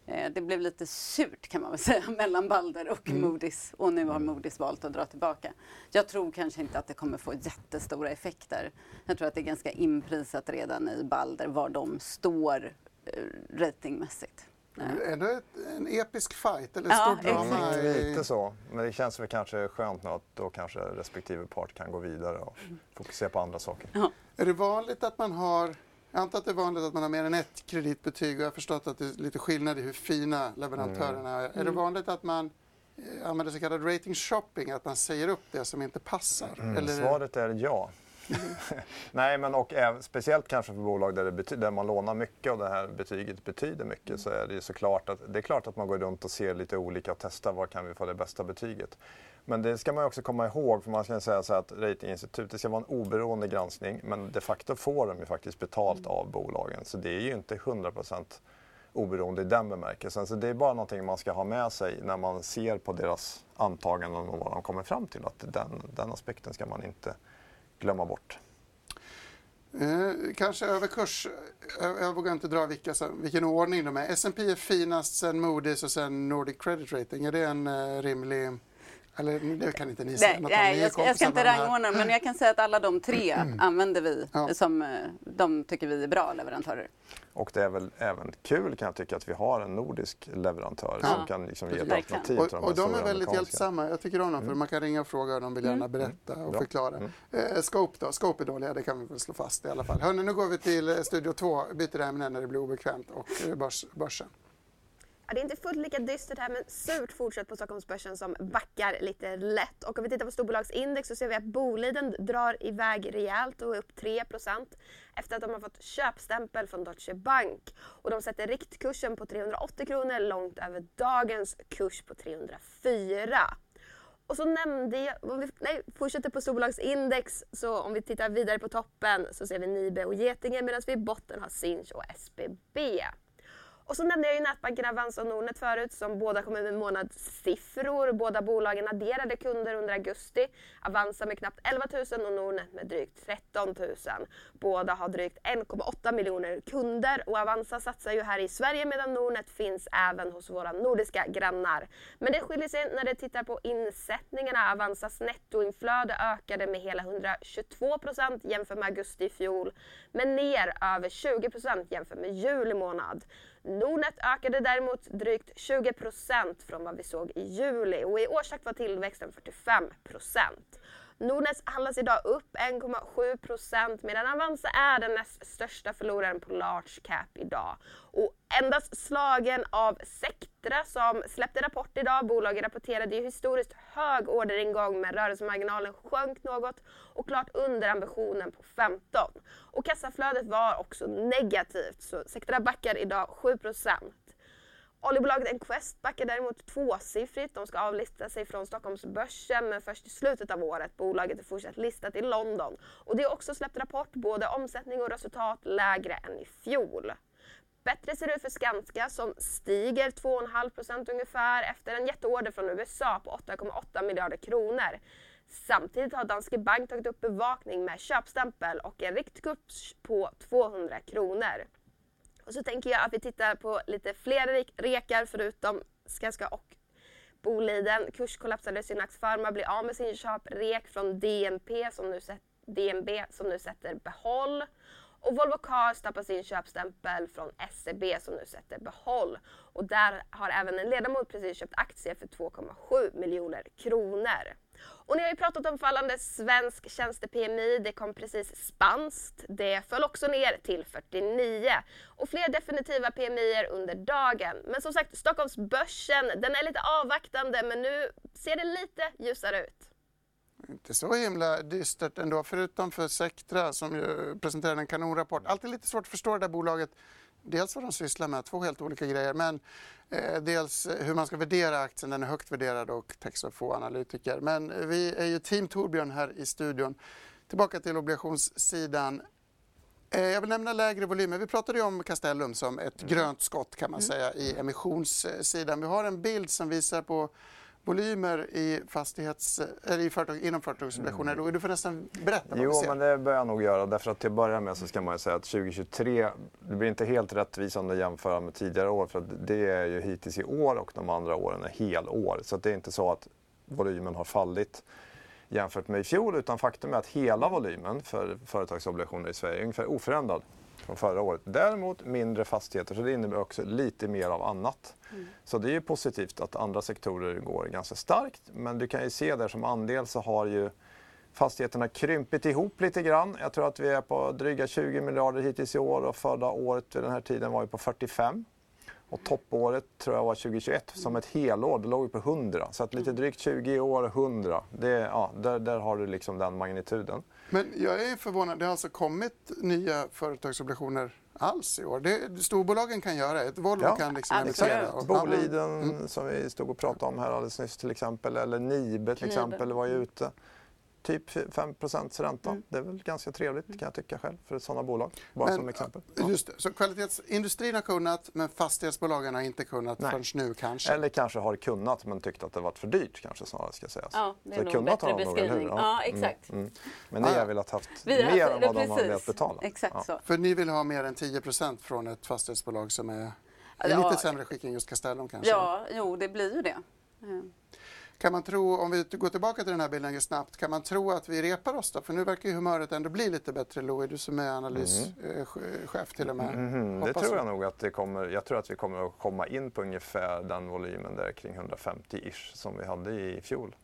eh, det blev lite surt kan man väl säga mellan Balder och mm. Moody's och nu har mm. Moody's valt att dra tillbaka. Jag tror kanske inte att det kommer få jättestora effekter. Jag tror att det är ganska inprisat redan i Balder var de står eh, ratingmässigt. Är det en episk fight eller ja, stort drama? Lite så. Men det känns väl kanske skönt nu att då kanske respektive part kan gå vidare och fokusera på andra saker. Ja. Är det vanligt att man har jag antar att det är vanligt att man har mer än ett kreditbetyg och jag har förstått att det är lite skillnad i hur fina leverantörerna är. Mm. Är det vanligt att man eh, använder så kallad rating shopping, att man säger upp det som inte passar? Mm. Eller... Svaret är ja. Nej, men och även, speciellt kanske för bolag där, det där man lånar mycket och det här betyget betyder mycket så är det ju såklart att det är klart att man går runt och ser lite olika och testar var kan vi få det bästa betyget. Men det ska man också komma ihåg, för man ska säga så att ratinginstitutet ska vara en oberoende granskning, men de facto får de ju faktiskt betalt av bolagen. Så det är ju inte 100% oberoende i den bemärkelsen. Så det är bara någonting man ska ha med sig när man ser på deras antaganden och vad de kommer fram till. Att den, den aspekten ska man inte glömma bort. Eh, kanske överkurs, jag, jag vågar inte dra vilka, vilken ordning de är. S&P är finast, sen Moody's och sen Nordic Credit Rating. Är det en eh, rimlig eller det kan inte ni säga. Nej, nej jag, ska, jag ska inte rangordna men jag kan säga att alla de tre använder vi ja. som eh, de tycker vi är bra leverantörer. Och det är väl även kul kan jag tycka att vi har en nordisk leverantör ja. som kan liksom ge ett alternativ och, till de Och de är väldigt hjälpsamma. Jag tycker om dem för mm. man kan ringa och fråga och de vill gärna mm. berätta och mm. förklara. Mm. Eh, Scope då? Scope är dåliga, det kan vi väl slå fast i alla fall. Hörrni, nu går vi till eh, Studio 2, byter ämne när det blir obekvämt och eh, börs, börsen. Ja, det är inte fullt lika dystert här men surt fortsatt på Stockholmsbörsen som backar lite lätt. Och om vi tittar på storbolagsindex så ser vi att Boliden drar iväg rejält och är upp 3 efter att de har fått köpstämpel från Deutsche Bank. Och de sätter riktkursen på 380 kronor långt över dagens kurs på 304. Och så nämnde jag, om vi nej, fortsätter på storbolagsindex, så om vi tittar vidare på toppen så ser vi Nibe och Getinge medan vi i botten har Sinch och SBB. Och så nämnde jag ju nätbanken Avanza och Nordnet förut som båda kommer med månadssiffror. Båda bolagen adderade kunder under augusti. Avanza med knappt 11 000 och Nordnet med drygt 13 000. Båda har drygt 1,8 miljoner kunder och Avanza satsar ju här i Sverige medan Nordnet finns även hos våra nordiska grannar. Men det skiljer sig när det tittar på insättningarna. Avanzas nettoinflöde ökade med hela 122 procent jämfört med augusti i fjol, men ner över 20 procent jämfört med juli månad. Nordnet ökade däremot drygt 20% från vad vi såg i juli och i årstakt var tillväxten 45 Nordnet handlas idag upp 1,7 medan Avanza är den näst största förloraren på large cap idag. Och endast slagen av Sectra som släppte rapport idag. Bolaget rapporterade ju historiskt hög orderingång men rörelsemarginalen sjönk något och klart under ambitionen på 15. Och kassaflödet var också negativt så Sectra backar idag 7 Oljebolaget Enquest backar däremot tvåsiffrigt. De ska avlista sig från Stockholmsbörsen men först i slutet av året. Bolaget är fortsatt listat i London. Och det har också släppt rapport, både omsättning och resultat lägre än i fjol. Bättre ser det ut för Skanska som stiger 2,5% ungefär efter en jätteorder från USA på 8,8 miljarder kronor. Samtidigt har Danske Bank tagit upp bevakning med köpstämpel och en riktkurs på 200 kronor. Så tänker jag att vi tittar på lite fler rekar förutom Skanska och Boliden. Kurskollapsade Synax Pharma blir av med sin köprek från DNP som nu sett, DNB som nu sätter behåll. Och Volvo Cars tappar sin köpstämpel från SEB som nu sätter behåll. Och där har även en ledamot precis köpt aktier för 2,7 miljoner kronor. Och ni har ju pratat om fallande svensk tjänste-PMI. Det kom precis spanskt. Det föll också ner till 49. Och fler definitiva PMI under dagen. Men som sagt, Stockholmsbörsen, den är lite avvaktande men nu ser det lite ljusare ut. Inte så himla dystert ändå, förutom för Sectra som ju presenterade en kanonrapport. Alltid lite svårt att förstå det där bolaget dels vad de sysslar med, två helt olika grejer, men eh, dels hur man ska värdera aktien. Den är högt värderad och täcks av få analytiker. Men vi är ju team Torbjörn här i studion. Tillbaka till obligationssidan. Eh, jag vill nämna lägre volymer. Vi pratade ju om Castellum som ett mm. grönt skott kan man mm. säga i emissionssidan. Vi har en bild som visar på volymer i fastighets, eller i företag, inom företagsobligationer. Mm. Du får nästan berätta vad Jo, men det bör jag nog göra. Därför att till att börja med så ska man säga att 2023, det blir inte helt rättvisande att jämföra med tidigare år för att det är ju hittills i år och de andra åren är helår. Så det är inte så att volymen har fallit jämfört med i fjol utan faktum är att hela volymen för företagsobligationer i Sverige är ungefär oförändrad från förra året. Däremot mindre fastigheter, så det innebär också lite mer av annat. Mm. Så det är ju positivt att andra sektorer går ganska starkt. Men du kan ju se där som andel så har ju fastigheterna krympit ihop lite grann. Jag tror att vi är på dryga 20 miljarder hittills i år och förra året vid den här tiden var vi på 45. Och toppåret tror jag var 2021 som ett helår, då låg vi på 100. Så att lite mm. drygt 20 i år, 100. Det, ja, där, där har du liksom den magnituden. Men jag är förvånad, det har alltså kommit nya företagsobligationer alls i år. Det, storbolagen kan göra det, Volvo ja, kan liksom emittera. Boliden mm. som vi stod och pratade om här alldeles nyss till exempel, eller Nibe till exempel var ju ute typ 5 ränta. Mm. Det är väl ganska trevligt kan jag tycka själv för sådana bolag. Bara men, som exempel. Ja. Just det. Så kvalitetsindustrin har kunnat men fastighetsbolagen har inte kunnat Nej. förrän nu kanske? Eller kanske har kunnat men tyckt att det varit för dyrt kanske snarare ska sägas. Ja, det är Så nog kunnat bättre beskrivning. Ja. ja, mm, exakt. Mm, mm. Men ni har velat haft Vi mer än vad de har velat betala? Exakt ja. så. För ni vill ha mer än 10% från ett fastighetsbolag som är i lite sämre skick än just Castellum kanske? Ja, jo det blir ju det. Kan man tro, om vi går tillbaka till den här bilden snabbt, kan man tro att vi repar oss då? För nu verkar ju humöret ändå bli lite bättre, Louis, du som är analyschef mm. eh, till och med. Mm. Det tror jag nog att det kommer. Jag tror att vi kommer att komma in på ungefär den volymen där kring 150-ish som vi hade i fjol.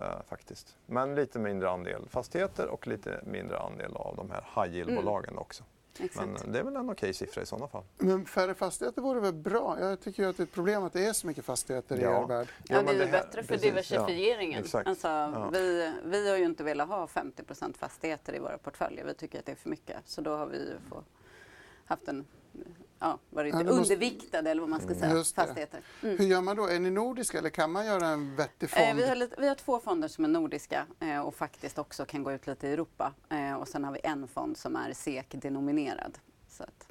Uh, faktiskt. Men lite mindre andel fastigheter och lite mindre andel av de här high yield-bolagen mm. också. Exakt. Men det är väl en okej siffra i sådana fall. Men färre fastigheter vore väl bra? Jag tycker att det är ett problem att det är så mycket fastigheter ja. i er värld. Ja, ja det är ju bättre för precis. diversifieringen. Ja, alltså, ja. vi, vi har ju inte velat ha 50% fastigheter i våra portföljer. Vi tycker att det är för mycket. Så då har vi få, haft en ja, varit ja, måste... underviktade eller vad man ska säga, fastigheter. Mm. Hur gör man då? Är ni nordiska eller kan man göra en vettig fond? Eh, vi, har lite, vi, har två fonder som är nordiska eh, och faktiskt också kan gå ut lite i Europa. Eh, och sen har vi en fond som är SEK-denominerad. Så att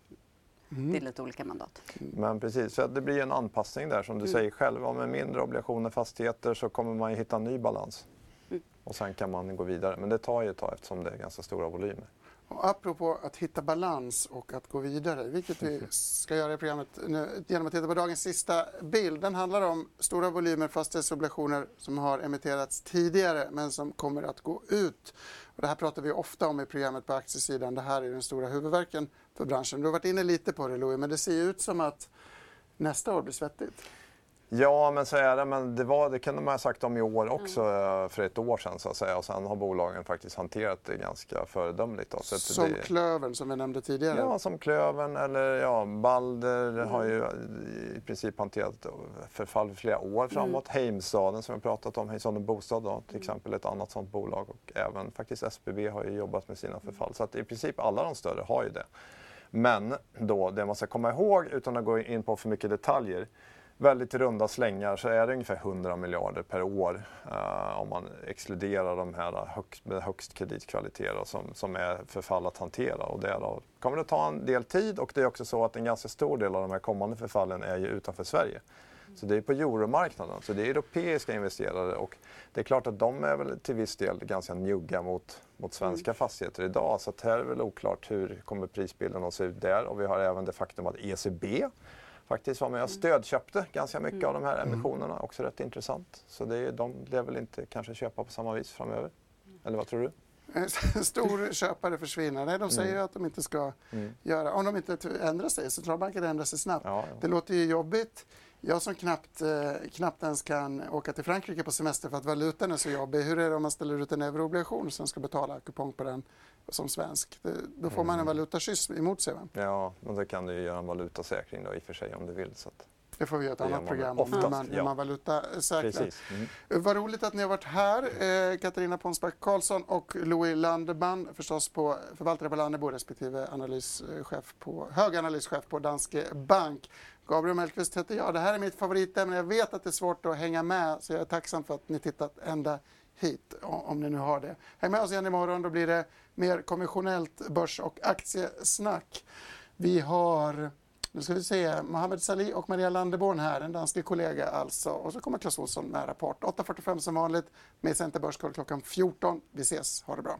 mm. det är lite olika mandat. Men precis, så det blir en anpassning där som du mm. säger själv. Med mindre obligationer, fastigheter så kommer man hitta en ny balans. Mm. Och sen kan man gå vidare. Men det tar ju ett tag eftersom det är ganska stora volymer. Och apropå att hitta balans och att gå vidare, vilket vi ska göra i programmet nu, genom att titta på dagens sista bild. Den handlar om stora volymer fastighetsobligationer som har emitterats tidigare men som kommer att gå ut. Och det här pratar vi ofta om i programmet på aktiesidan. Det här är den stora huvudverken för branschen. Du har varit inne lite på det Louis, men det ser ut som att nästa år blir svettigt. Ja, men så är det. Men det, var, det kunde man ha sagt om i år också mm. för ett år sedan så att säga. Och sen har bolagen faktiskt hanterat det ganska föredömligt. Då. Så som det, Klövern som vi nämnde tidigare? Ja, som Klövern eller ja, Balder mm. har ju i princip hanterat förfall för flera år framåt. Mm. Heimstaden som vi pratat om, Heimstaden Bostad då, till mm. exempel ett annat sådant bolag. Och även faktiskt SBB har ju jobbat med sina förfall. Så att i princip alla de större har ju det. Men då, det man ska komma ihåg, utan att gå in på för mycket detaljer, väldigt runda slängar så är det ungefär 100 miljarder per år uh, om man exkluderar de här högst, med högst kreditkvaliteter som, som är förfall att hantera. Och därav kommer det ta en del tid och det är också så att en ganska stor del av de här kommande förfallen är ju utanför Sverige. Så det är på euromarknaden, så det är europeiska investerare och det är klart att de är väl till viss del ganska njugga mot, mot svenska mm. fastigheter idag. Så att här är väl oklart hur kommer prisbilden att se ut där och vi har även det faktum att ECB faktiskt var med och stödköpte ganska mycket mm. av de här mm. emissionerna. Också rätt intressant. Så det är, de lär väl inte kanske köpa på samma vis framöver. Eller vad tror du? Stor köpare försvinner. Nej, de säger mm. att de inte ska mm. göra, om de inte ändrar sig. Centralbanken ändrar sig snabbt. Ja, ja. Det låter ju jobbigt. Jag som knappt, eh, knappt ens kan åka till Frankrike på semester för att valutan är så jobbig. Hur är det om man ställer ut en euroobligation som ska betala kupong på den som svensk? Det, då får man en mm. valutakyss emot sig. Va? Ja, men då kan du ju göra en valutasäkring då i och för sig om du vill. Så att... Det får vi göra ett annat program om hur man, ja. man valutasäkrar. Mm. Vad roligt att ni har varit här, eh, Katarina Ponsback Karlsson och Louis Landeman, förstås på förvaltare på Lannebo respektive analyschef på, hög analyschef på Danske Bank. Gabriel Mellqvist heter jag. Det här är mitt favoritämne. Jag vet att det är svårt att hänga med så jag är tacksam för att ni tittat ända hit om ni nu har det. Häng med oss igen imorgon. Då blir det mer konventionellt börs och aktiesnack. Vi har nu ska vi se, Mohamed Salih och Maria Landeborn här, en dansk kollega alltså. Och så kommer Clas Ohlson med rapport. 8.45 som vanligt med Center Börskoll klockan 14. Vi ses, ha det bra.